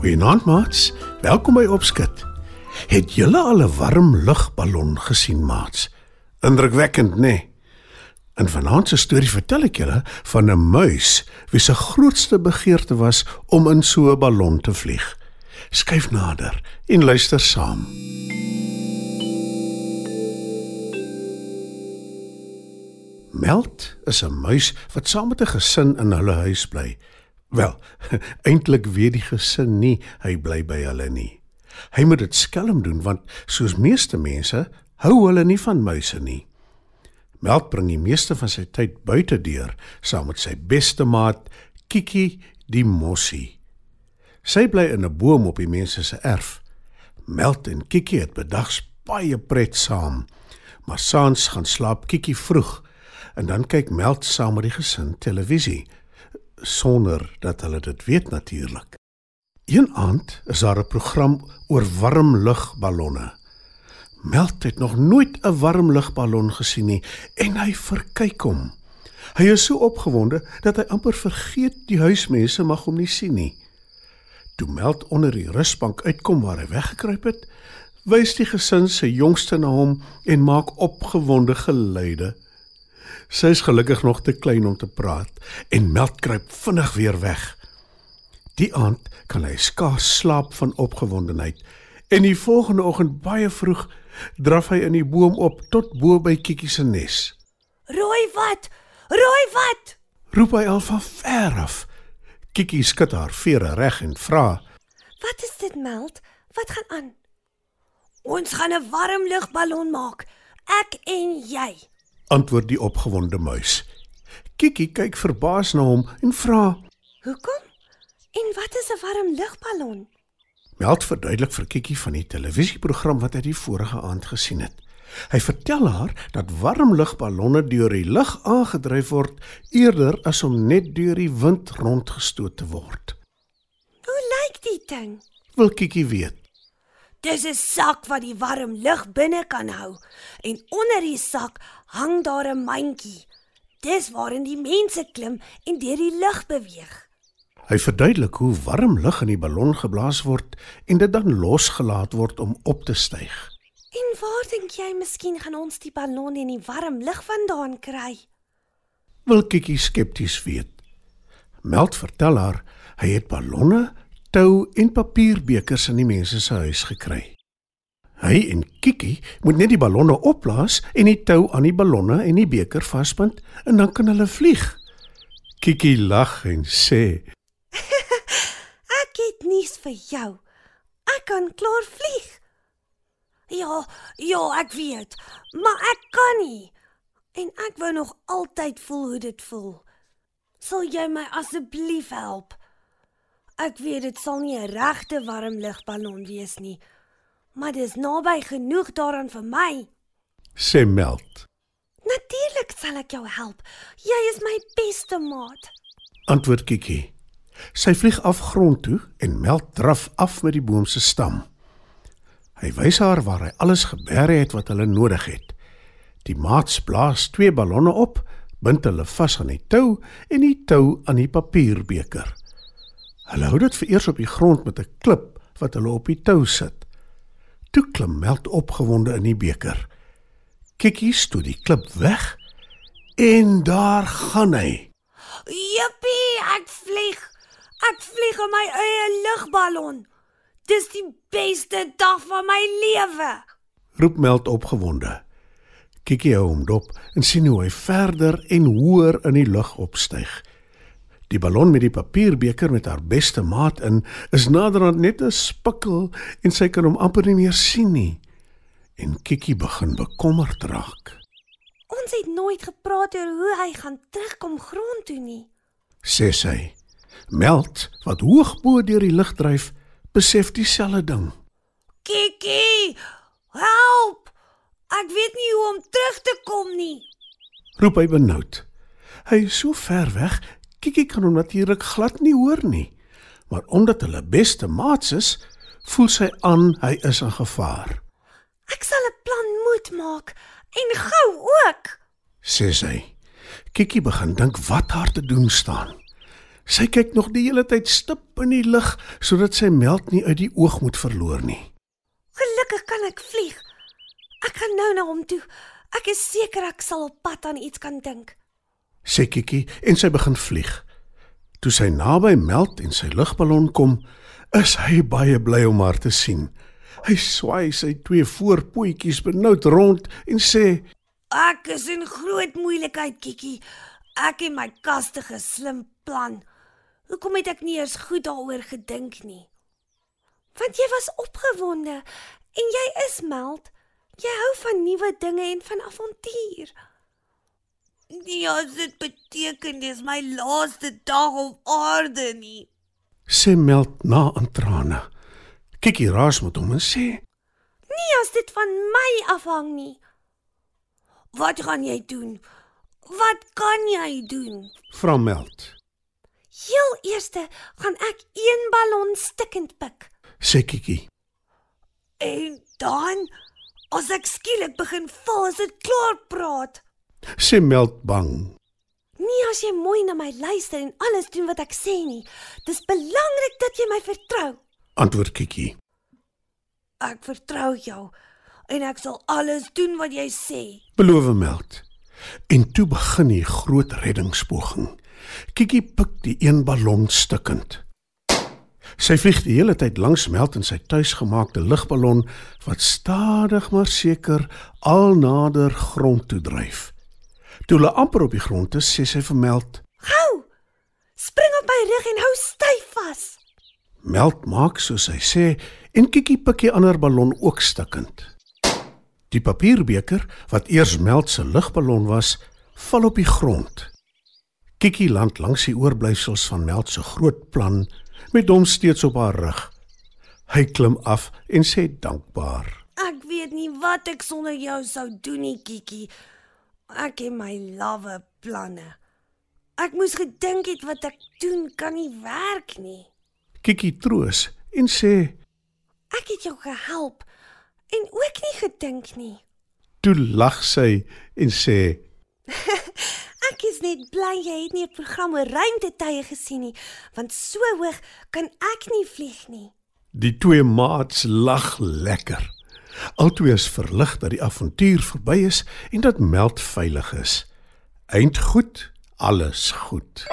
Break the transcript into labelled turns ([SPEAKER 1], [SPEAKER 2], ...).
[SPEAKER 1] Goeienaand maats, welkom by Opskud. Het julle al 'n warm lugballon gesien maats? Indrukwekkend, né? Nee? In vanaand se storie vertel ek julle van 'n muis wie se grootste begeerte was om in so 'n ballon te vlieg. Skyf nader en luister saam. Meld is 'n muis wat saam met 'n gesin in hulle huis bly. Wel, eintlik weet die gesin nie hy bly by hulle nie. Hy moet dit skelm doen want soos meeste mense hou hulle nie van muise nie. Meld bring die meeste van sy tyd buite deur saam met sy beste maat Kiki die mossie. Sy bly in 'n boom op die mense se erf. Meld en Kiki het bedags baie pret saam. Maar saans gaan slaap Kiki vroeg en dan kyk Meld saam met die gesin televisie sonder dat hulle dit weet natuurlik. Een aand is daar 'n program oor warm lugballonne. Meld het nog nooit 'n warm lugballon gesien nie en hy verkyk hom. Hy is so opgewonde dat hy amper vergeet die huismense mag hom nie sien nie. Toe Meld onder die rusbank uitkom waar hy weggekruip het, wys die gesin se jongste na hom en maak opgewonde geluide. Sy is gelukkig nog te klein om te praat en Meld kruip vinnig weer weg. Die aand kan hy skaars slaap van opgewondenheid en die volgende oggend baie vroeg draf hy in die boom op tot bo by Kiki se nes.
[SPEAKER 2] Rooi wat? Rooi wat?
[SPEAKER 1] Roep hy al van ver af. Kiki skud haar vere reg en vra:
[SPEAKER 2] "Wat is dit, Meld? Wat gaan aan?" "Ons gaan 'n warm lugballon maak, ek en jy."
[SPEAKER 1] Antwoord die opgewonde muis. Kiki kyk verbaas na hom en vra:
[SPEAKER 2] "Hoekom? En wat is 'n warm lugballon?"
[SPEAKER 1] Meld verduidelik vir Kiki van die televisieprogram wat hy die vorige aand gesien het. Hy vertel haar dat warm lugballonne deur die lug aangedryf word eerder as om net deur die wind rondgestoot te word.
[SPEAKER 2] Hoe lyk die ding?
[SPEAKER 1] Wil Kiki weet.
[SPEAKER 2] Dis 'n sak wat die warm lug binne kan hou en onder die sak hang daar 'n mandjie. Dis waarin die mense klim en deur die lug beweeg.
[SPEAKER 1] Hy verduidelik hoe warm lug in die ballon geblaas word en dit dan losgelaat word om op te styg.
[SPEAKER 2] En waar dink jy miskien gaan ons die ballon en die warm lug vandaan kry?
[SPEAKER 1] Wil Kiki skepties weet. Meld vertel haar hy het ballonne tou en papierbekers in die mense se huis gekry. Hy en Kiki moet net die ballonne opblaas en die tou aan die ballonne en die beker vasbind en dan kan hulle vlieg. Kiki lag en sê:
[SPEAKER 2] "Ek het nuus vir jou. Ek kan klaar vlieg." "Ja, ja, ek weet, maar ek kan nie. En ek wou nog altyd voel hoe dit voel. Sal jy my asseblief help?" Ek weet dit sal nie 'n regte warm lugballon wees nie, maar dis naby genoeg daaraan vir my.
[SPEAKER 1] Sê Meld.
[SPEAKER 2] Natuurlik sal ek jou help. Jy is my beste maat.
[SPEAKER 1] Antwoord Kiki. Sy vlieg af grond toe en Meld draf af met die boom se stam. Hy wys haar waar hy alles geberg het wat hulle nodig het. Die maats blaas twee ballonne op, bind hulle vas aan die tou en die tou aan die papierbeker. Hulle hou dit vereers op die grond met 'n klip wat hulle op die tou sit. Toe klim Meld opgewonde in die beker. Kiki stoot die klip weg en daar gaan hy.
[SPEAKER 2] Jippie, ek vlieg. Ek vlieg in my eie lugballon. Dis die beste dag van my lewe.
[SPEAKER 1] Roep Meld opgewonde. Kiki hou hom dop en sien hoe hy verder en hoër in die lug opstyg. Die ballon met die papierbeker met haar beste maat in is naderhand net 'n spikkel en sy kan hom amper nie meer sien nie. en Kikkie begin bekommerd raak.
[SPEAKER 2] Ons het nooit gepraat oor hoe hy gaan terugkom grond toe nie.
[SPEAKER 1] Sê sy. Meld wat hoog bo deur die lug dryf, besef dieselfde ding.
[SPEAKER 2] Kiki, help! Ek weet nie hoe om terug te kom nie.
[SPEAKER 1] Roep hy benoud. Hy is so ver weg, Kikkie kan hom natuurlik glad nie hoor nie. Maar omdat hulle beste maats is, voel sy aan hy is in gevaar.
[SPEAKER 2] Ek sal 'n plan moet maak en gou ook.
[SPEAKER 1] Sê sy. Kikkie begin dink wat haar te doen staan. Sy kyk nog die hele tyd stip in die lug sodat sy meld nie uit die oog moet verloor nie.
[SPEAKER 2] Gelukkig kan ek vlieg. Ek gaan nou na hom toe. Ek is seker ek sal op pad aan iets kan dink.
[SPEAKER 1] Sê Kikkie en sy begin vlieg. Toe sy naby meld en sy lugballon kom, is hy baie bly om haar te sien. Hy swaai sy twee voorpootjies benoud rond en sê:
[SPEAKER 2] Ek is in groot moeilikheid, Kiki. Ek het my kastige slim plan. Hoekom het ek nie eers goed daaroor gedink nie? Want jy was opgewonde en jy is meld. Jy hou van nuwe dinge en van avontuur. Ja, dit beteken dis my laaste dag op aarde nie.
[SPEAKER 1] Sê meld na in trane. Kikkie raas met hom en sê:
[SPEAKER 2] Nie as dit van my afhang nie. Wat gaan jy doen? Wat kan jy doen?
[SPEAKER 1] Vra meld.
[SPEAKER 2] Heel eerste gaan ek een ballon stikkend pik.
[SPEAKER 1] Sê Kikkie.
[SPEAKER 2] En dan as ek skielik begin val, is dit klaar praat.
[SPEAKER 1] Sê meld bang.
[SPEAKER 2] Nie as jy mooi na my luister en alles doen wat ek sê nie. Dis belangrik dat jy my vertrou.
[SPEAKER 1] Antwoord Kikkie.
[SPEAKER 2] Ek vertrou jou en ek sal alles doen wat jy sê.
[SPEAKER 1] Beloof meld. En toe begin die groot reddingspoging. Kikkie pik die een ballon stukkend. Sy vlieg die hele tyd langs meld in sy tuisgemaakte lugballon wat stadig maar seker al nader grond toe dryf. Toe hulle amper op die grond is, sê sy vir meld:
[SPEAKER 2] Gou! Spring op my rug en hou styf vas.
[SPEAKER 1] Meld maak soos hy sê en Kikkie pik die ander ballon ook stukkend. Die papierbeker wat eers Meld se lugballon was, val op die grond. Kikkie land langs die oorblyfsels van Meld se groot plan met hom steeds op haar rug. Hy klim af en sê dankbaar.
[SPEAKER 2] Ek weet nie wat ek sonder jou sou doen nie, Kiki. Ek het my lawwe planne. Ek moes gedink het wat ek doen kan nie werk nie.
[SPEAKER 1] Kikkie troos en sê:
[SPEAKER 2] Ek het jou gehelp en ook nie gedink nie.
[SPEAKER 1] Toe lag sy en sê:
[SPEAKER 2] Ek is net bly jy het nie 'n program oor ruimtetye gesien nie, want so hoog kan ek nie vlieg nie.
[SPEAKER 1] Die twee maats lag lekker. Albei is verlig dat die avontuur verby is en dat Meld veilig is. Eind goed, alles goed.